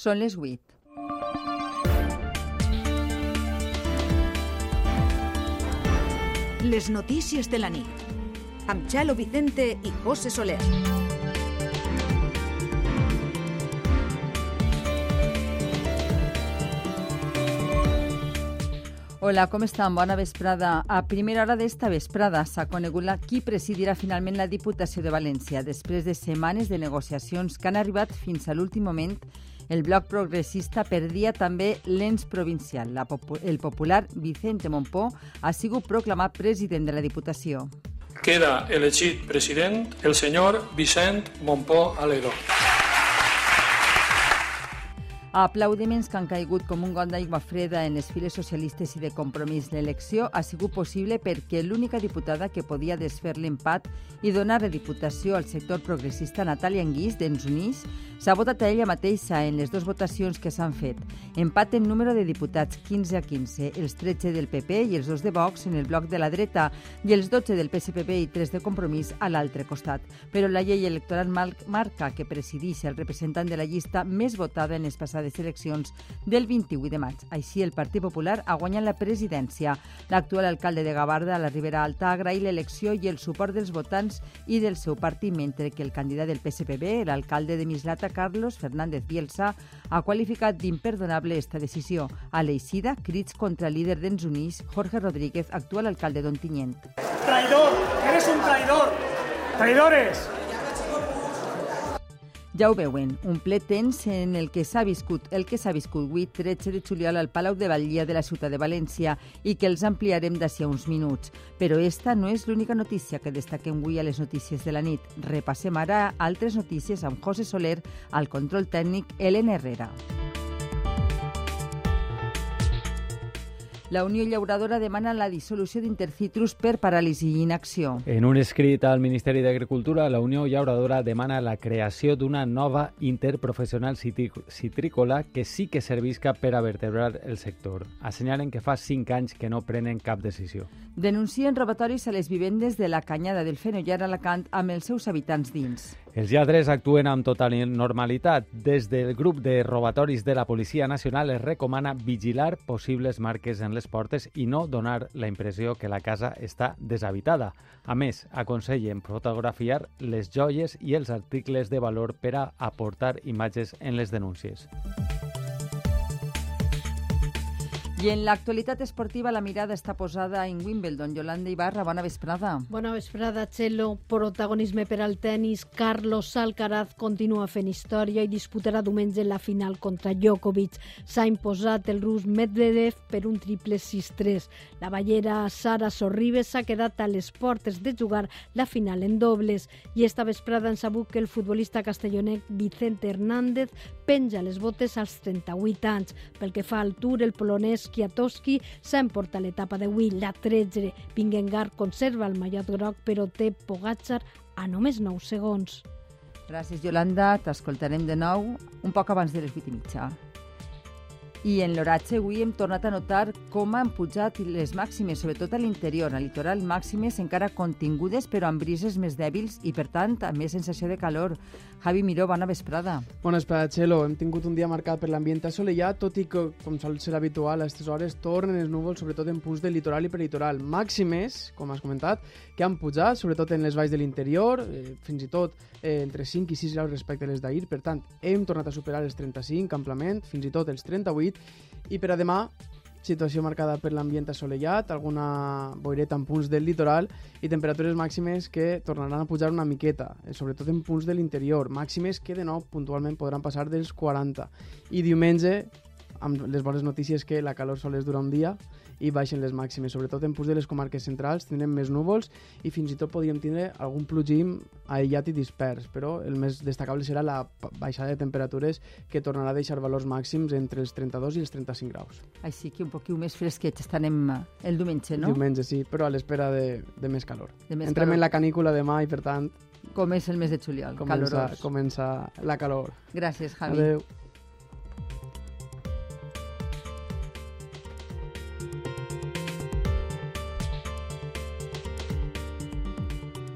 Són les 8. Les notícies de la nit. Amb Xalo Vicente i José Soler. Hola, com estan? Bona vesprada. A primera hora d'esta vesprada s'ha conegut la qui presidirà finalment la Diputació de València. Després de setmanes de negociacions que han arribat fins a l'últim moment, el bloc progressista perdia també l'ens provincial. La el popular Vicente Montpó ha sigut proclamat president de la Diputació. Queda elegit president el senyor Vicent Montpó Aledo. Aplaudiments que han caigut com un got d'aigua freda en les files socialistes i de compromís. L'elecció ha sigut possible perquè l'única diputada que podia desfer l'empat i donar diputació al sector progressista, Natàlia Anguís, d'Ens Unís, s'ha votat a ella mateixa en les dues votacions que s'han fet. Empat en número de diputats, 15 a 15, els 13 del PP i els dos de Vox en el bloc de la dreta i els 12 del PSPB i 3 de Compromís a l'altre costat. Però la llei electoral marca que presideix el representant de la llista més votada en les passades passades eleccions del 28 de maig. Així, el Partit Popular ha guanyat la presidència. L'actual alcalde de Gavarda, la Ribera Alta, ha agraït l'elecció i el suport dels votants i del seu partit, mentre que el candidat del PSPB, l'alcalde de Mislata, Carlos Fernández Bielsa, ha qualificat d'imperdonable esta decisió. A l'Eixida, crits contra el líder d'Ens Unís, Jorge Rodríguez, actual alcalde d'Ontinyent. Traidor, eres un traidor. Traidores. Ja ho veuen, un ple tens en el que s'ha viscut el que s'ha viscut avui 13 de juliol al Palau de Batllia de la ciutat de València i que els ampliarem d'ací uns minuts. Però esta no és l'única notícia que destaquem avui a les notícies de la nit. Repassem ara altres notícies amb José Soler, al control tècnic Helen Herrera. La Unió Llauradora demana la dissolució d'Intercitrus per paràlisi i inacció. En un escrit al Ministeri d'Agricultura, la Unió Llauradora demana la creació d'una nova interprofessional citrícola que sí que servisca per a vertebrar el sector. Assenyalen que fa cinc anys que no prenen cap decisió. Denuncien robatoris a les vivendes de la Canyada del Fenollar a Alacant amb els seus habitants dins. Els lladres actuen amb total normalitat. Des del grup de robatoris de la Policia Nacional es recomana vigilar possibles marques en les portes i no donar la impressió que la casa està deshabitada. A més, aconsellen fotografiar les joies i els articles de valor per a aportar imatges en les denúncies. I en l'actualitat esportiva la mirada està posada en Wimbledon. Yolanda Ibarra, bona vesprada. Bona vesprada, Txelo. Protagonisme per al tennis. Carlos Alcaraz continua fent història i disputarà diumenge la final contra Djokovic. S'ha imposat el rus Medvedev per un triple 6-3. La ballera Sara Sorribes s'ha quedat a les portes de jugar la final en dobles. I esta vesprada han sabut que el futbolista castellonec Vicente Hernández penja les botes als 38 anys. Pel que fa al Tour, el polonès Kwiatkowski s'ha emportat l'etapa d'avui, la 13. Vingegaard conserva el mallot groc, però té Pogacar a només 9 segons. Gràcies, Yolanda. T'escoltarem de nou un poc abans de les 8 i mitja. I en l'oratge avui hem tornat a notar com han pujat les màximes, sobretot a l'interior, al litoral màximes encara contingudes però amb brises més dèbils i per tant amb més sensació de calor. Javi Miró, bona vesprada. Bona vesprada, Txelo. Hem tingut un dia marcat per l'ambient assolellat, tot i que, com sol ser habitual, a aquestes hores tornen els núvols, sobretot en punts del litoral i peritoral. Màximes, com has comentat, que han pujat, sobretot en les valls de l'interior, eh, fins i tot eh, entre 5 i 6 graus respecte a les d'ahir. Per tant, hem tornat a superar els 35 amplament, fins i tot els 38, i per a demà situació marcada per l'ambient assolellat, alguna boireta en punts del litoral i temperatures màximes que tornaran a pujar una miqueta, eh, sobretot en punts de l'interior, màximes que de nou puntualment podran passar dels 40. I diumenge, amb les bones notícies que la calor sols dura un dia, i baixen les màximes, sobretot en punts de les comarques centrals tindrem més núvols i fins i tot podríem tindre algun plogim aïllat i dispers, però el més destacable serà la baixada de temperatures que tornarà a deixar valors màxims entre els 32 i els 35 graus. Així que un poquiu més fresquets estarem el diumenge, no? Diumenge, sí, però a l'espera de, de més calor. De més Entrem calor. en la canícula demà i, per tant, Com és el mes de juliol, comença, calorós. comença la calor. Gràcies, Javi. Adéu.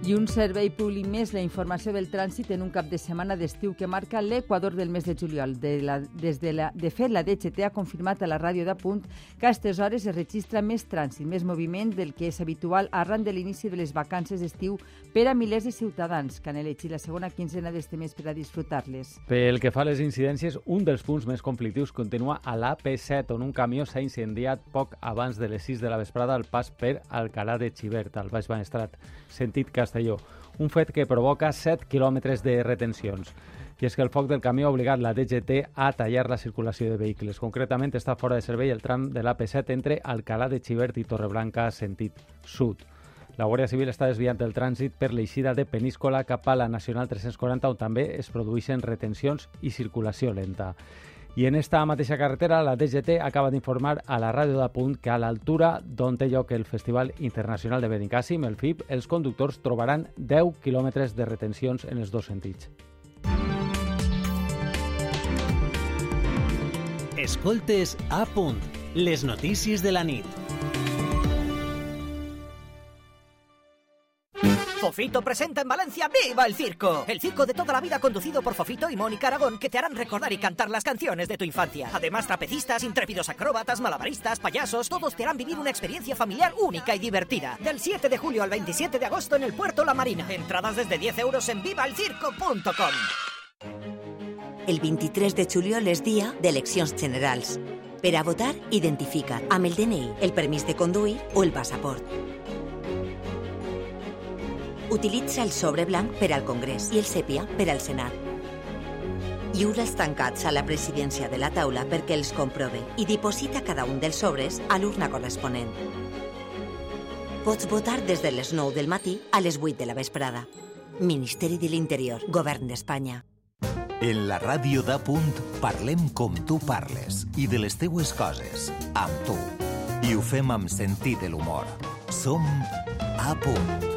I un servei públic més, la informació del trànsit en un cap de setmana d'estiu que marca l'Equador del mes de juliol. De, la, des de, la, de fet, la DGT ha confirmat a la ràdio de Punt que a aquestes hores es registra més trànsit, més moviment del que és habitual arran de l'inici de les vacances d'estiu per a milers de ciutadans que han elegit la segona quinzena d'este mes per a disfrutar-les. Pel que fa a les incidències, un dels punts més conflictius continua a l'AP7, on un camió s'ha incendiat poc abans de les 6 de la vesprada al pas per Alcalà de Xivert, al Baix Maestrat, sentit Castellà Castelló, un fet que provoca 7 quilòmetres de retencions. I és que el foc del camió ha obligat la DGT a tallar la circulació de vehicles. Concretament està fora de servei el tram de l'AP7 entre Alcalà de Xivert i Torreblanca, sentit sud. La Guàrdia Civil està desviant el trànsit per l'eixida de Peníscola cap a la Nacional 340, on també es produeixen retencions i circulació lenta. I en esta mateixa carretera, la DGT acaba d'informar a la ràdio de Punt que a l'altura d'on té lloc el Festival Internacional de Benicàssim, el FIP, els conductors trobaran 10 quilòmetres de retencions en els dos sentits. Escoltes a punt, les notícies de la nit. Fofito presenta en Valencia ¡Viva el Circo! El circo de toda la vida conducido por Fofito y Mónica Aragón que te harán recordar y cantar las canciones de tu infancia. Además, trapecistas, intrépidos acróbatas, malabaristas, payasos, todos te harán vivir una experiencia familiar única y divertida. Del 7 de julio al 27 de agosto en el Puerto La Marina. Entradas desde 10 euros en vivaelcirco.com. El 23 de juliol és dia d'eleccions generals. Per a votar, identifica't amb el DNI, el permís de conduir o el passaport. Utilitza el sobre blanc per al Congrés i el sèpia per al Senat. Lliura els tancats a la presidència de la taula perquè els comprove i diposita cada un dels sobres a l'urna corresponent. Pots votar des de les 9 del matí a les 8 de la vesprada. Ministeri de l'Interior, Govern d'Espanya. En la ràdio de Punt parlem com tu parles i de les teues coses, amb tu. I ho fem amb sentit de l'humor. Som a punt.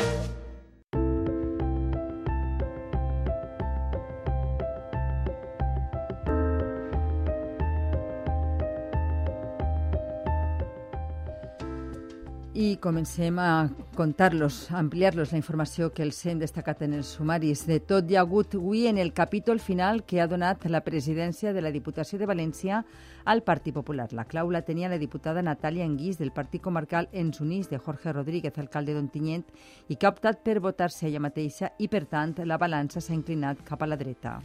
Comencem a contar-los, a ampliar-los la informació que els hem destacat en els sumaris. De tot hi ha hagut avui en el capítol final que ha donat la presidència de la Diputació de València al Partit Popular. La clau la tenia la diputada Natàlia Enguís del Partit Comarcal Ens Unís de Jorge Rodríguez, alcalde d'Ontinyent, i que ha optat per votar-se ella mateixa i, per tant, la balança s'ha inclinat cap a la dreta.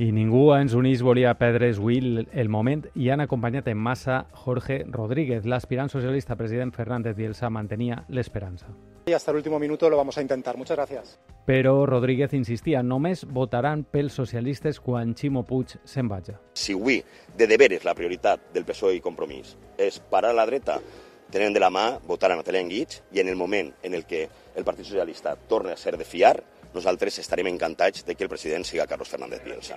I ningú ens unís volia perdre's avui el moment i han acompanyat en massa Jorge Rodríguez. L'aspirant socialista president Fernández Bielsa mantenia l'esperança. Y hasta el último minuto lo vamos a intentar. Muchas gracias. Però Rodríguez insistia, només votaran pels socialistes quan Ximo Puig se'n vagi. Si avui de deberes la prioritat del PSOE i Compromís és parar la dreta, tenen de la mà votar a Natalia Enguich i en el moment en el que el Partit Socialista torni a ser de fiar, nosaltres estarem encantats de que el president siga Carlos Fernández Bielsa.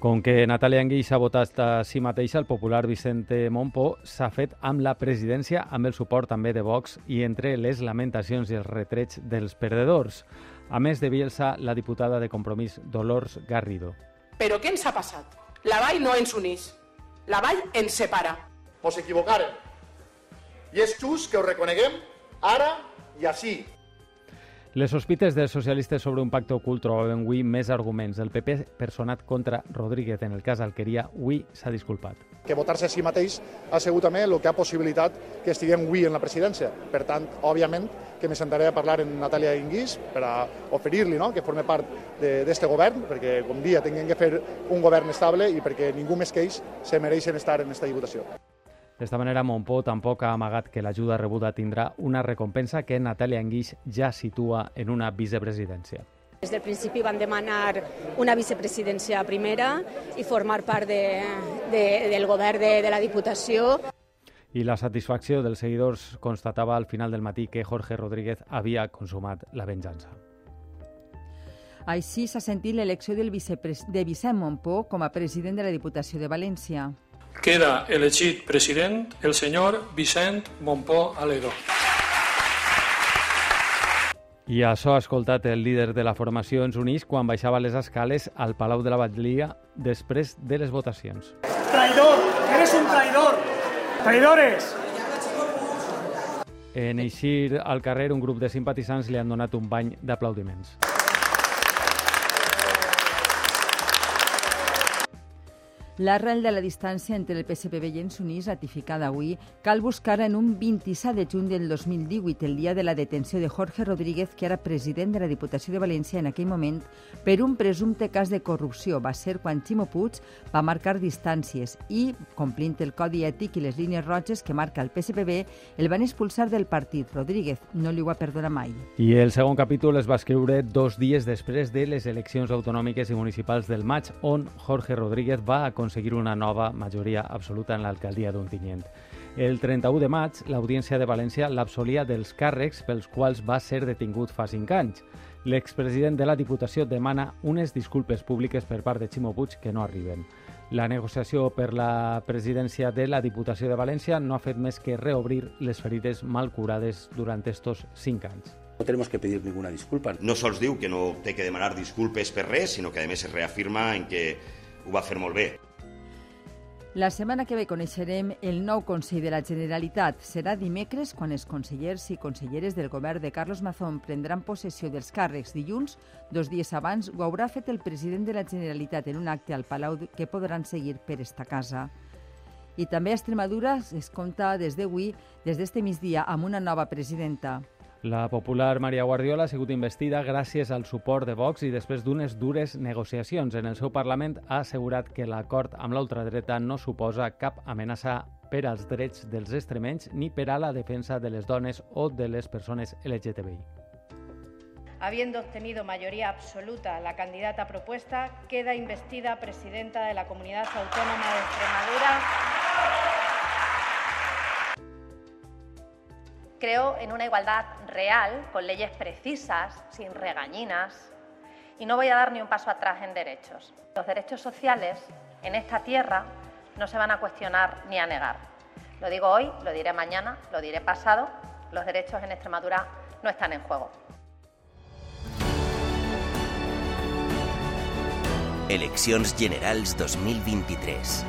Com que Natàlia Anguix ha votat a si mateixa, el popular Vicente Montpó s'ha fet amb la presidència, amb el suport també de Vox i entre les lamentacions i els retrets dels perdedors. A més de Bielsa, la diputada de Compromís Dolors Garrido. Però què ens ha passat? La Vall no ens uneix. La Vall ens separa. Vos equivocaren. I és just que ho reconeguem ara i així. Les sospites dels socialistes sobre un pacte ocult trobaven avui més arguments. El PP, personat contra Rodríguez en el cas Alqueria, avui s'ha disculpat. Que votar-se a si mateix ha sigut també el que ha possibilitat que estiguem avui en la presidència. Per tant, òbviament, que me sentaré a parlar amb Natàlia Inguís per a oferir-li no? que forme part d'aquest govern, perquè, com dia, tinguem que fer un govern estable i perquè ningú més que ells se mereixen estar en aquesta diputació. D'esta manera, Montpó tampoc ha amagat que l'ajuda rebuda tindrà una recompensa que Natàlia Enguix ja situa en una vicepresidència. Des del principi van demanar una vicepresidència primera i formar part de, de, del govern de, de la Diputació. I la satisfacció dels seguidors constatava al final del matí que Jorge Rodríguez havia consumat la venjança. Així s'ha sentit l'elecció del vicepres de Vicent Montpó com a president de la Diputació de València. Queda elegit president el senyor Vicent Montpó Aledo. I això ha escoltat el líder de la formació Ens Unís quan baixava les escales al Palau de la Batllia després de les votacions. Traidor, eres un traidor. Traidores. En eixir al carrer, un grup de simpatitzants li han donat un bany d'aplaudiments. L'arrel de la distància entre el PSPB i els Units, ratificada avui, cal buscar en un 27 de juny del 2018, el dia de la detenció de Jorge Rodríguez, que era president de la Diputació de València en aquell moment, per un presumpte cas de corrupció. Va ser quan Ximo Puig va marcar distàncies i, complint el codi ètic i les línies roges que marca el PSPB, el van expulsar del partit. Rodríguez no li ho va perdonar mai. I el segon capítol es va escriure dos dies després de les eleccions autonòmiques i municipals del maig, on Jorge Rodríguez va aconseguir aconseguir una nova majoria absoluta en l'alcaldia d'Ontinyent. El 31 de maig, l'Audiència de València l'absolia dels càrrecs pels quals va ser detingut fa cinc anys. L'expresident de la Diputació demana unes disculpes públiques per part de Ximo Puig que no arriben. La negociació per la presidència de la Diputació de València no ha fet més que reobrir les ferides mal curades durant estos cinc anys. No tenemos que pedir ninguna disculpa. No sols diu que no té que demanar disculpes per res, sinó que a més es reafirma en que ho va fer molt bé. La setmana que ve coneixerem el nou Consell de la Generalitat. Serà dimecres quan els consellers i conselleres del govern de Carlos Mazón prendran possessió dels càrrecs. Dilluns, dos dies abans, ho haurà fet el president de la Generalitat en un acte al Palau que podran seguir per esta casa. I també a Extremadura es compta des d'avui, des d'este migdia, amb una nova presidenta. La popular Maria Guardiola ha sigut investida gràcies al suport de Vox i després d'unes dures negociacions. En el seu Parlament ha assegurat que l'acord amb l'ultradreta no suposa cap amenaça per als drets dels extremenys ni per a la defensa de les dones o de les persones LGTBI. Habiendo obtenido mayoría absoluta la candidata propuesta, queda investida presidenta de la Comunidad Autónoma de Extremadura. Creo en una igualdad real, con leyes precisas, sin regañinas, y no voy a dar ni un paso atrás en derechos. Los derechos sociales en esta tierra no se van a cuestionar ni a negar. Lo digo hoy, lo diré mañana, lo diré pasado, los derechos en Extremadura no están en juego. Eleccions Generals 2023.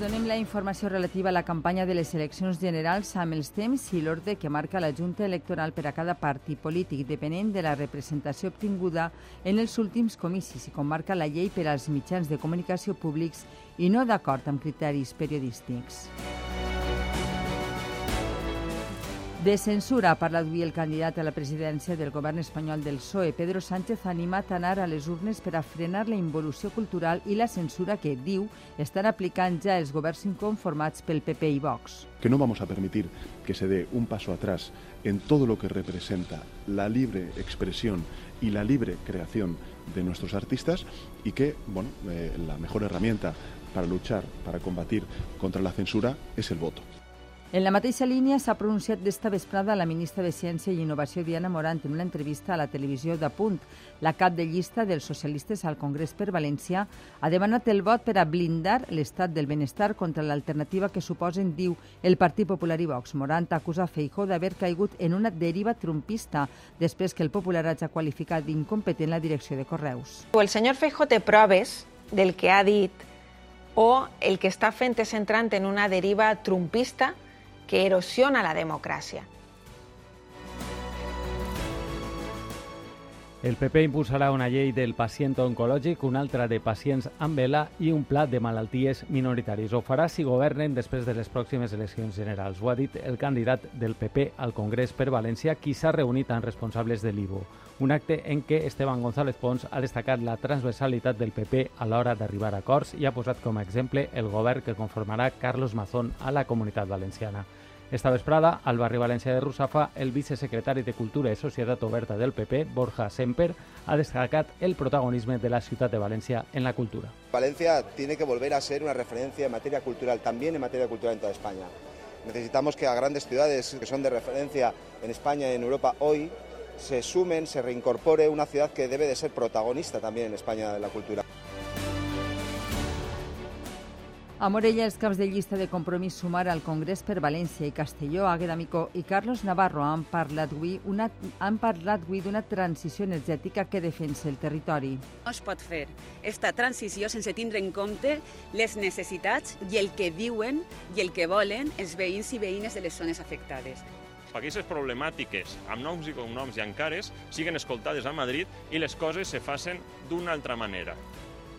Donem la informació relativa a la campanya de les eleccions generals amb els temps i l'ordre que marca la Junta Electoral per a cada partit polític, depenent de la representació obtinguda en els últims comicis i com marca la llei per als mitjans de comunicació públics i no d'acord amb criteris periodístics. De censura ha parlat el candidat a la presidència del govern espanyol del PSOE. Pedro Sánchez ha animat a anar a les urnes per frenar la involució cultural i la censura que, diu, estan aplicant ja els governs inconformats pel PP i Vox. Que no vamos a permitir que se dé un paso atrás en todo lo que representa la libre expresión y la libre creación de nuestros artistas y que, bueno, eh, la mejor herramienta para luchar, para combatir contra la censura es el voto. En la mateixa línia s'ha pronunciat d'esta vesprada la ministra de Ciència i Innovació Diana Morant en una entrevista a la televisió de Punt. La cap de llista dels socialistes al Congrés per València ha demanat el vot per a blindar l'estat del benestar contra l'alternativa que suposen, diu, el Partit Popular i Vox. Morant acusa Feijó d'haver caigut en una deriva trumpista després que el Popular hagi qualificat d'incompetent la direcció de Correus. El senyor Feijó té proves del que ha dit o el que està fent és entrant en una deriva trumpista que erosiona la democràcia. El PP impulsarà una llei del pacient oncològic, una altra de pacients amb vela i un pla de malalties minoritaris. Ho farà si governen després de les pròximes eleccions generals. Ho ha dit el candidat del PP al Congrés per València, qui s'ha reunit amb responsables de l'IVO. Un acte en què Esteban González Pons ha destacat la transversalitat del PP a l'hora d'arribar a acords i ha posat com a exemple el govern que conformarà Carlos Mazón a la comunitat valenciana. Esta vesprada, al barri València de Rusafa, el vicesecretari de Cultura i Societat Oberta del PP, Borja Semper, ha destacat el protagonisme de la ciutat de València en la cultura. Valencia tiene que volver a ser una referencia en materia cultural, también en materia cultural en toda España. Necesitamos que a grandes ciudades que son de referencia en España y en Europa hoy se sumen, se reincorpore una ciudad que debe de ser protagonista también en España de la cultura. A Morella, els caps de llista de compromís sumar al Congrés per València i Castelló, Águeda Micó i Carlos Navarro han parlat avui una, han parlat avui d'una transició energètica que defensa el territori. No es pot fer esta transició sense tindre en compte les necessitats i el que diuen i el que volen els veïns i veïnes de les zones afectades aquestes problemàtiques amb noms i cognoms i encares siguen escoltades a Madrid i les coses se facin d'una altra manera.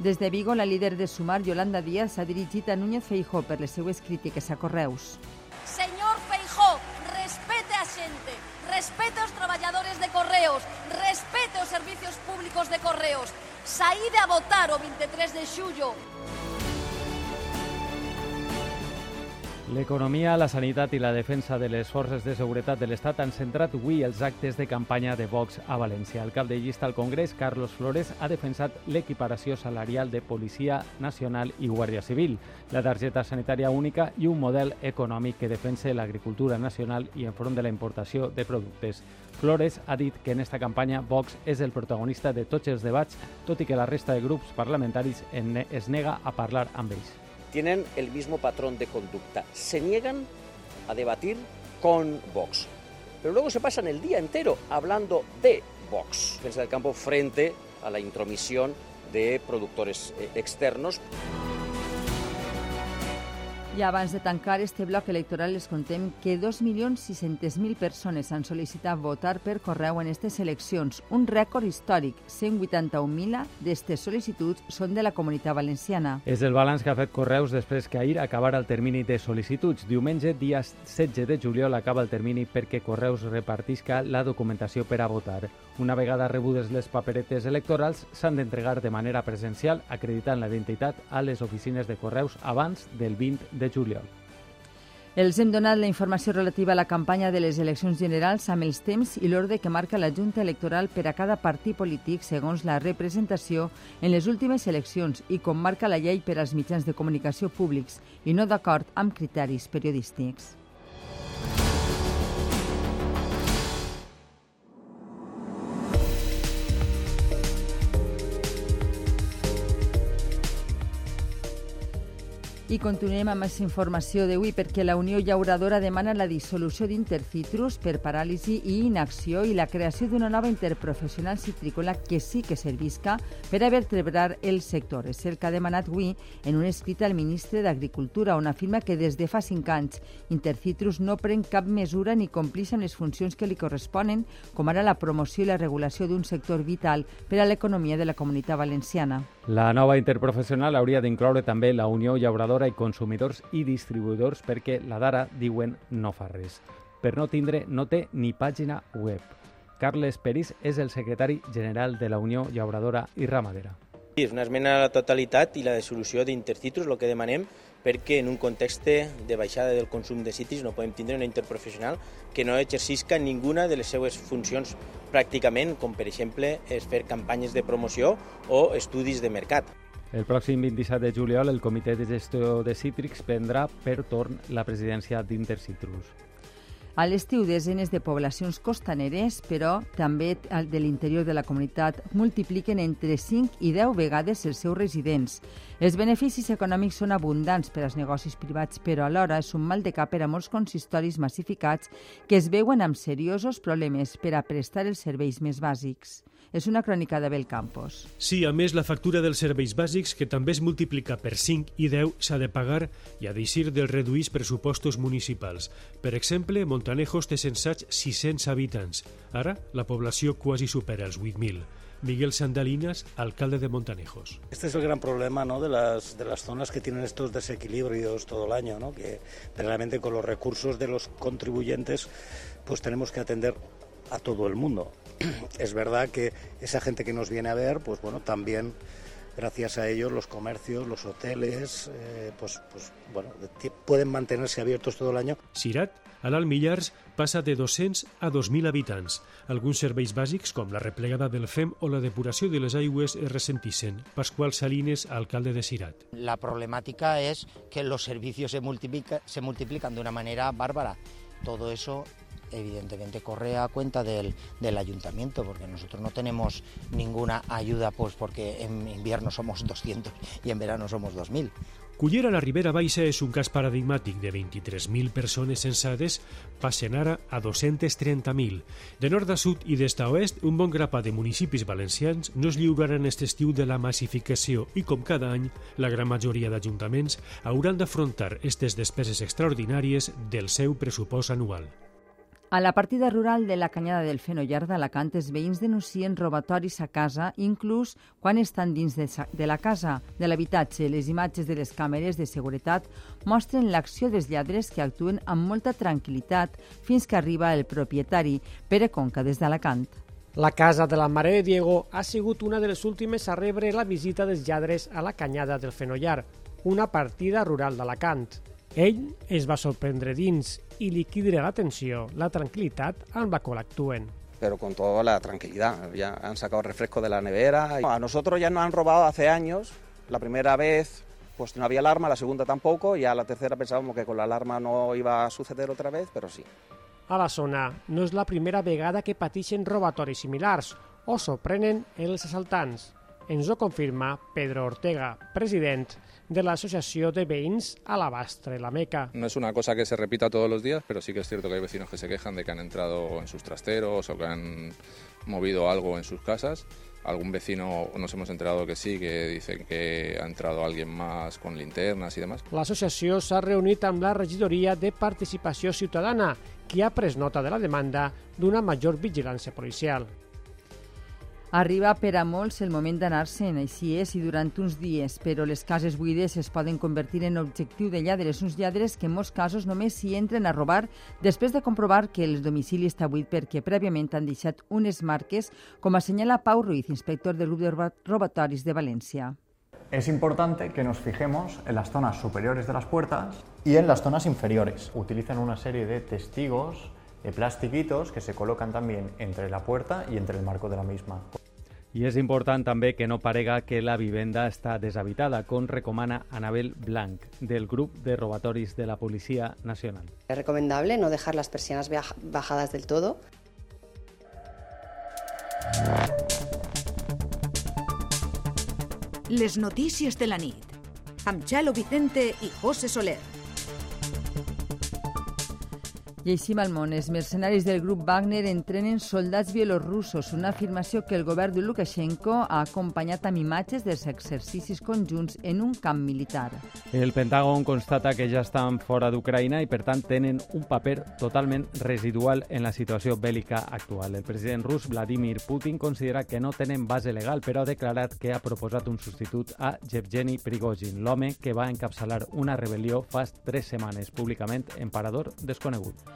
Des de Vigo, la líder de Sumar, Yolanda Díaz, s'ha dirigit a Núñez Feijó per les seues crítiques a Correus. Señor Feijó, respete a xente, respete aos traballadores de Correos, respete os servicios públicos de Correos. Saíde a votar o 23 de xullo. L'economia, la sanitat i la defensa de les forces de seguretat de l'Estat han centrat avui els actes de campanya de Vox a València. El cap de llista al Congrés, Carlos Flores, ha defensat l'equiparació salarial de Policia Nacional i Guàrdia Civil, la targeta sanitària única i un model econòmic que defensa l'agricultura nacional i enfront de la importació de productes. Flores ha dit que en esta campanya Vox és el protagonista de tots els debats, tot i que la resta de grups parlamentaris es nega a parlar amb ells tienen el mismo patrón de conducta. Se niegan a debatir con Vox. Pero luego se pasan el día entero hablando de Vox. Defensa del campo frente a la intromisión de productores eh, externos. I abans de tancar este bloc electoral les contem que 2.600.000 persones han sol·licitat votar per correu en aquestes eleccions, un rècord històric. 181.000 d'aquestes sol·licituds són de la comunitat valenciana. És el balanç que ha fet Correus després que ahir acabara el termini de sol·licituds. Diumenge, dia 16 de juliol, acaba el termini perquè Correus repartisca la documentació per a votar. Una vegada rebudes les paperetes electorals, s'han d'entregar de manera presencial, acreditant la identitat a les oficines de Correus abans del 20 de juliol. Els hem donat la informació relativa a la campanya de les eleccions generals amb els temps i l'ordre que marca la Junta Electoral per a cada partit polític segons la representació en les últimes eleccions i com marca la llei per als mitjans de comunicació públics i no d'acord amb criteris periodístics. I continuem amb aquesta informació d'avui perquè la Unió Llauradora demana la dissolució d'Intercitrus per paràlisi i inacció i la creació d'una nova interprofessional citrícola que sí que servisca per a vertebrar el sector. És el que ha demanat avui en un escrit al ministre d'Agricultura on afirma que des de fa cinc anys Intercitrus no pren cap mesura ni complix amb les funcions que li corresponen, com ara la promoció i la regulació d'un sector vital per a l'economia de la comunitat valenciana. La nova interprofessional hauria d'incloure també la Unió Llauradora i consumidors i distribuïdors perquè la d'ara, diuen, no fa res. Per no tindre, no té ni pàgina web. Carles Peris és el secretari general de la Unió Llauradora i Ramadera. Sí, és una esmena a la totalitat i la dissolució d'Intercitrus, el que demanem perquè en un context de baixada del consum de citris no podem tindre una interprofessional que no exercisca ninguna de les seues funcions pràcticament, com per exemple és fer campanyes de promoció o estudis de mercat. El pròxim 27 de juliol el Comitè de Gestió de Cítrics prendrà per torn la presidència d'Intercitrus. A l'estiu, desenes de poblacions costaneres, però també de l'interior de la comunitat, multipliquen entre 5 i 10 vegades els seus residents. Els beneficis econòmics són abundants per als negocis privats, però alhora és un mal de cap per a molts consistoris massificats que es veuen amb seriosos problemes per a prestar els serveis més bàsics. És una crònica de Belcampos. Sí, a més, la factura dels serveis bàsics, que també es multiplica per 5 i 10, s'ha de pagar i ha d'eixir dels reduïts pressupostos municipals. Per exemple, Montanejos té censats 600 habitants. Ara, la població quasi supera els 8.000. Miguel Sandalinas, alcalde de Montanejos. Este es el gran problema ¿no? de, las, de las zonas que tienen estos desequilibrios todo el año, ¿no? que realmente con los recursos de los contribuyentes pues tenemos que atender a todo el mundo. es verdad que esa gente que nos viene a ver, pues bueno, también gracias a ellos los comercios, los hoteles, eh, pues, pues bueno, pueden mantenerse abiertos todo el año. Sirat, a l'Alt Millars, passa de 200 a 2.000 habitants. Alguns serveis bàsics, com la replegada del FEM o la depuració de les aigües, es ressentissin. Pascual Salines, alcalde de Sirat. La problemática es que los servicios se, multiplica, se multiplican de una manera bárbara. Todo eso evidentemente corre a cuenta del, del ayuntamiento, porque nosotros no tenemos ninguna ayuda, pues porque en invierno somos 200 y en verano somos 2.000. Cullera la Ribera Baixa és un cas paradigmàtic de 23.000 persones censades passen ara a 230.000. De nord a sud i d'est a oest, un bon grapat de municipis valencians no es lliuraran aquest estiu de la massificació i, com cada any, la gran majoria d'ajuntaments hauran d'afrontar aquestes despeses extraordinàries del seu pressupost anual. A la partida rural de la Canyada del Fenollar d'Alacant, els veïns denuncien robatoris a casa, inclús quan estan dins de, de la casa, de l'habitatge. Les imatges de les càmeres de seguretat mostren l'acció dels lladres que actuen amb molta tranquil·litat fins que arriba el propietari, Pere Conca, des d'Alacant. La casa de la mare de Diego ha sigut una de les últimes a rebre la visita dels lladres a la Canyada del Fenollar, una partida rural d'Alacant. Ell es va sorprendre dins y liquide la tensión, la tranquilidad amb la cual actúen. Pero con toda la tranquilidad, ya han sacado refresco de la nevera. A nosotros ya nos han robado hace años, la primera vez pues no había alarma, la segunda tampoco, y a la tercera pensábamos que con la alarma no iba a suceder otra vez, pero sí. A la zona no és la primera vegada que pateixen robatoris similars o sorprenen els assaltants. Ens ho confirma Pedro Ortega, president de la Asociación de Veïns Alabastre, la Meca. No es una cosa que se repita todos los días, pero sí que es cierto que hay vecinos que se quejan de que han entrado en sus trasteros o que han movido algo en sus casas. Algún vecino nos hemos enterado que sí, que dicen que ha entrado alguien más con linternas y demás. L'associació s'ha reunit amb la regidoria de Participació Ciutadana, que ha pres nota de la demanda d'una major vigilància policial. Arriba per a molts el moment d'anar-se'n, així és, i durant uns dies, però les cases buides es poden convertir en objectiu de lladres, uns lladres que en molts casos només s'hi entren a robar després de comprovar que el domicili està buit perquè prèviament han deixat unes marques, com assenyala Pau Ruiz, inspector del grup de robatoris de València. Es importante que nos fijemos en las zonas superiores de las puertas y en las zonas inferiores. Utilizan una serie de testigos de plastiquitos que se colocan también entre la puerta y entre el marco de la misma. I és important també que no parega que la vivenda està deshabitada, com recomana Anabel Blanc, del grup de robatoris de la Policia Nacional. Es recomendable no dejar las persianas bajadas del todo. Les notícies de la nit, amb Vicente i José Soler. Llegim al món. Els mercenaris del grup Wagner entrenen soldats bielorussos, una afirmació que el govern de Lukashenko ha acompanyat amb imatges dels exercicis conjunts en un camp militar. El Pentàgon constata que ja estan fora d'Ucraïna i, per tant, tenen un paper totalment residual en la situació bèl·lica actual. El president rus Vladimir Putin considera que no tenen base legal, però ha declarat que ha proposat un substitut a Yevgeny Prigozhin, l'home que va encapçalar una rebel·lió fa tres setmanes públicament en parador desconegut.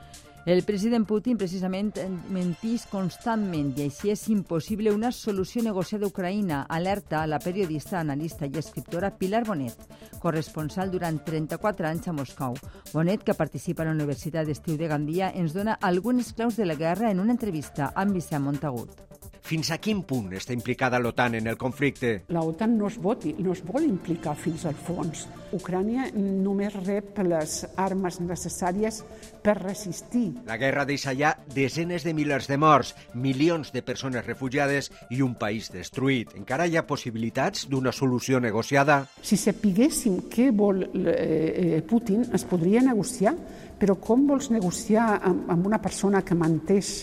El president Putin precisament mentís constantment i així és impossible una solució negociada a Ucraïna, alerta la periodista, analista i escriptora Pilar Bonet, corresponsal durant 34 anys a Moscou. Bonet, que participa a la Universitat d'Estiu de Gandia, ens dona algunes claus de la guerra en una entrevista amb Vicent Montagut. Fins a quin punt està implicada l'OTAN en el conflicte? La OTAN no es, voti, no es vol implicar fins al fons. Ucrània només rep les armes necessàries per resistir. La guerra deixa ja desenes de milers de morts, milions de persones refugiades i un país destruït. Encara hi ha possibilitats d'una solució negociada? Si sapiguéssim què vol eh, Putin, es podria negociar, però com vols negociar amb, amb una persona que menteix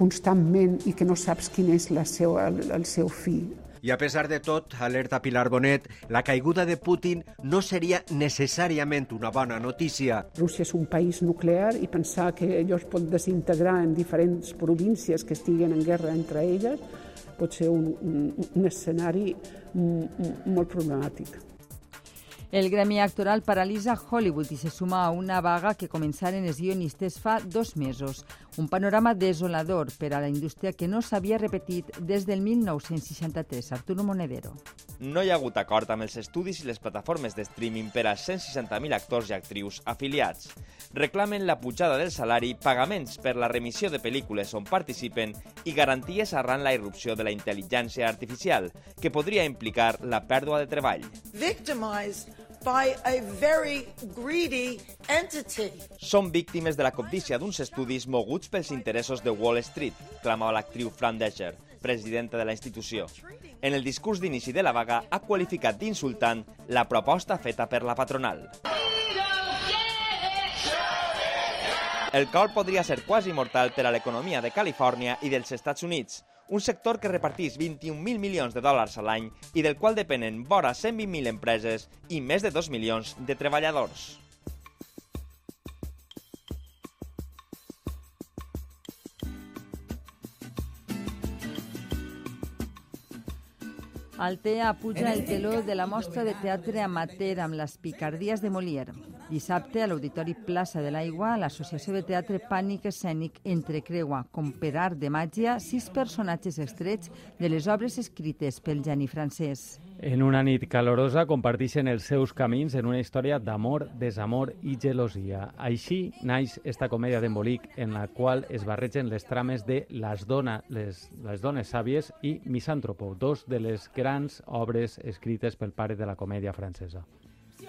constantment i que no saps quin és la seu, el, el seu fi. I a pesar de tot, alerta Pilar Bonet, la caiguda de Putin no seria necessàriament una bona notícia. Rússia és un país nuclear i pensar que allò es pot desintegrar en diferents províncies que estiguen en guerra entre elles pot ser un, un, un escenari molt problemàtic. El gremi actoral paralitza Hollywood i se suma a una vaga que començaren els guionistes fa dos mesos. Un panorama desolador per a la indústria que no s'havia repetit des del 1963. Arturo Monedero. No hi ha hagut acord amb els estudis i les plataformes de streaming per a 160.000 actors i actrius afiliats. Reclamen la pujada del salari, pagaments per la remissió de pel·lícules on participen i garanties arran la irrupció de la intel·ligència artificial, que podria implicar la pèrdua de treball. Victimized by a very greedy entity. Són víctimes de la cobdícia d'uns estudis moguts pels interessos de Wall Street, clamava l'actriu Fran Descher, presidenta de la institució. En el discurs d'inici de la vaga ha qualificat d'insultant la proposta feta per la patronal. El col podria ser quasi mortal per a l'economia de Califòrnia i dels Estats Units, un sector que repartís 21.000 milions de dòlars a l'any i del qual depenen vora 120.000 empreses i més de 2 milions de treballadors. Altea puja el teló de la mostra de teatre amateur amb les picardies de Molière. Dissabte, a l'Auditori Plaça de l'Aigua, l'Associació de Teatre Pànic Escènic entrecreua, com per art de màgia, sis personatges estrets de les obres escrites pel geni francès. En una nit calorosa comparteixen els seus camins en una història d'amor, desamor i gelosia. Així naix esta comèdia d'embolic en la qual es barregen les trames de Les, dona, les, les dones sàvies i Misàntropo, dos de les grans obres escrites pel pare de la comèdia francesa. Si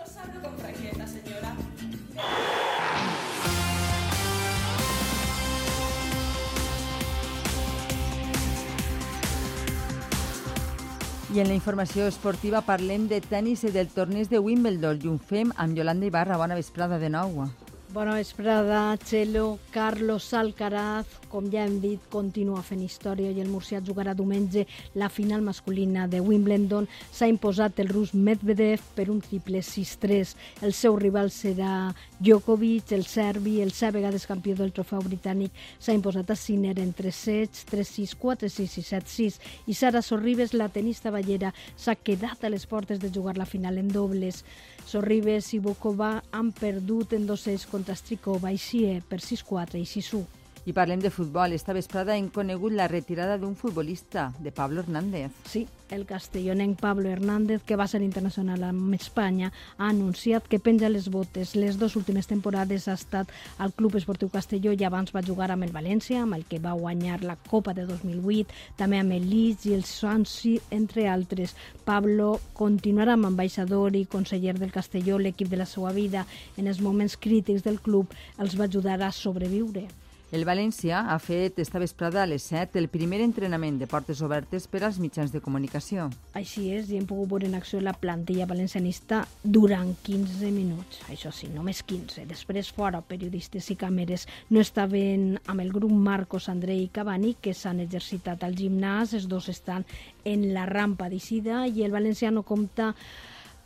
I en la informació esportiva parlem de tennis i del torneig de Wimbledon i ho fem amb Yolanda Ibarra. Bona vesprada de nou. Bona vesprada, Txelo. Carlos Alcaraz, com ja hem dit, continua fent història i el murcià jugarà diumenge la final masculina de Wimbledon. S'ha imposat el rus Medvedev per un triple 6-3. El seu rival serà Djokovic, el serbi, el set vegades campió del trofeu britànic. S'ha imposat a Sinner en 3 sets, 3-6, 4-6 i 7-6. I Sara Sorribes, la tenista ballera, s'ha quedat a les portes de jugar la final en dobles. Sorribes i Bokova han perdut en dos sets contra Strikova i Xie per 6-4 i 6-1. I parlem de futbol. Esta vesprada hem conegut la retirada d'un futbolista, de Pablo Hernández. Sí, el castellonenc Pablo Hernández, que va ser internacional amb Espanya, ha anunciat que penja les botes. Les dues últimes temporades ha estat al Club Esportiu Castelló i abans va jugar amb el València, amb el que va guanyar la Copa de 2008, també amb el Leeds i el Swansea, entre altres. Pablo continuarà amb ambaixador i conseller del Castelló, l'equip de la seva vida. En els moments crítics del club els va ajudar a sobreviure. El València ha fet esta vesprada a les 7 el primer entrenament de portes obertes per als mitjans de comunicació. Així és, i hem pogut veure en acció la plantilla valencianista durant 15 minuts. Això sí, només 15. Després, fora, periodistes i càmeres no estaven amb el grup Marcos, Andrei i Cavani, que s'han exercitat al gimnàs. Els dos estan en la rampa d'Icida i el valencià no compta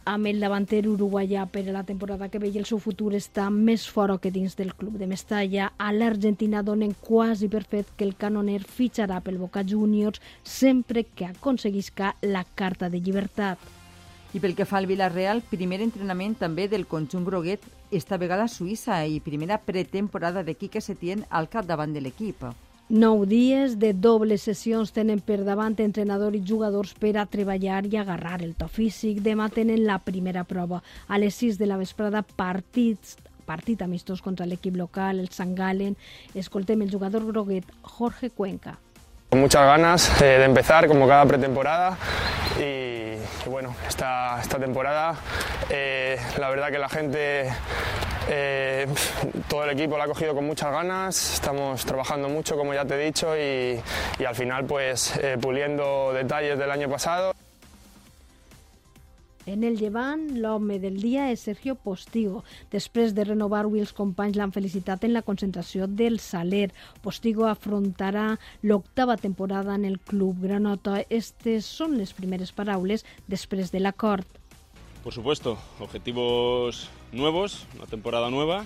amb el davanter uruguaià per a la temporada que ve i el seu futur està més fora que dins del club de Mestalla. A l'Argentina donen quasi per fet que el canoner fitxarà pel Boca Juniors sempre que aconseguisca la carta de llibertat. I pel que fa al Villarreal, primer entrenament també del conjunt groguet, esta vegada a Suïssa i primera pretemporada de Quique Setién al capdavant de l'equip. Nou dies de dobles sessions tenen per davant entrenador i jugadors per a treballar i agarrar el to físic. Demà tenen la primera prova. A les 6 de la vesprada, partits partit amistós contra l'equip local, el Sant Galen. Escoltem el jugador groguet Jorge Cuenca. Con muchas ganas de empezar, como cada pretemporada. Y, bueno, esta, esta temporada, eh, la verdad que la gente, eh, todo el equipo la ha cogido con muchas ganas. Estamos trabajando mucho, como ya te he dicho, y, y al final, pues eh, puliendo detalles del año pasado. En el llevant, l'home del dia és Sergio Postigo. Després de renovar avui els companys l'han felicitat en la concentració del Saler. Postigo afrontarà l'octava temporada en el club granota. Estes són les primeres paraules després de l'acord. Por supuesto, objetivos nuevos, una temporada nueva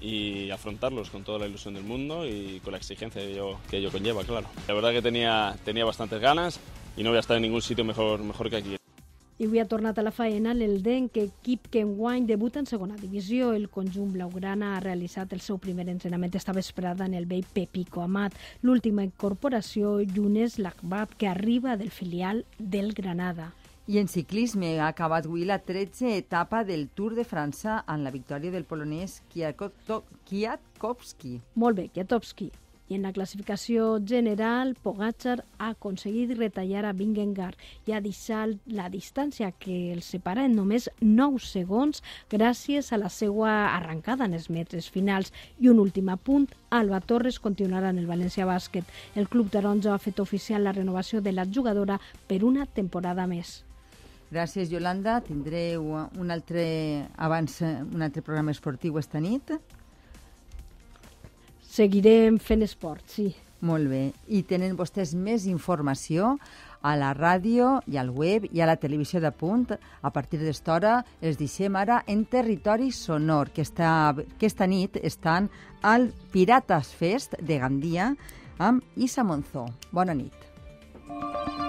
y afrontarlos con toda la ilusión del mundo y con la exigencia que ello, que ello conlleva, claro. La verdad que tenía, tenía bastantes ganas y no voy a estar en ningún sitio mejor, mejor que aquí. I avui ha tornat a la faena l'Elden, que equip que enguany debuta en segona divisió. El conjunt blaugrana ha realitzat el seu primer entrenament esta vesprada en el vell Pepico Amat. L'última incorporació, Yunes Lakbat, que arriba del filial del Granada. I en ciclisme ha acabat avui la 13 etapa del Tour de França amb la victòria del polonès Kwiatkowski. Molt bé, Kwiatkowski. I en la classificació general, Pogacar ha aconseguit retallar a Vingegaard i ha deixat la distància que els separa en només 9 segons gràcies a la seva arrencada en els metres finals. I un últim apunt, Alba Torres continuarà en el València Bàsquet. El club taronja ha fet oficial la renovació de la jugadora per una temporada més. Gràcies, Yolanda. Tindreu un altre, abans, un altre programa esportiu esta nit. Seguirem fent esport, sí. Molt bé. I tenen vostès més informació a la ràdio i al web i a la televisió de punt. A partir d'esta hora els deixem ara en territori sonor, que està, aquesta nit estan al Pirates Fest de Gandia amb Isa Monzó. Bona nit.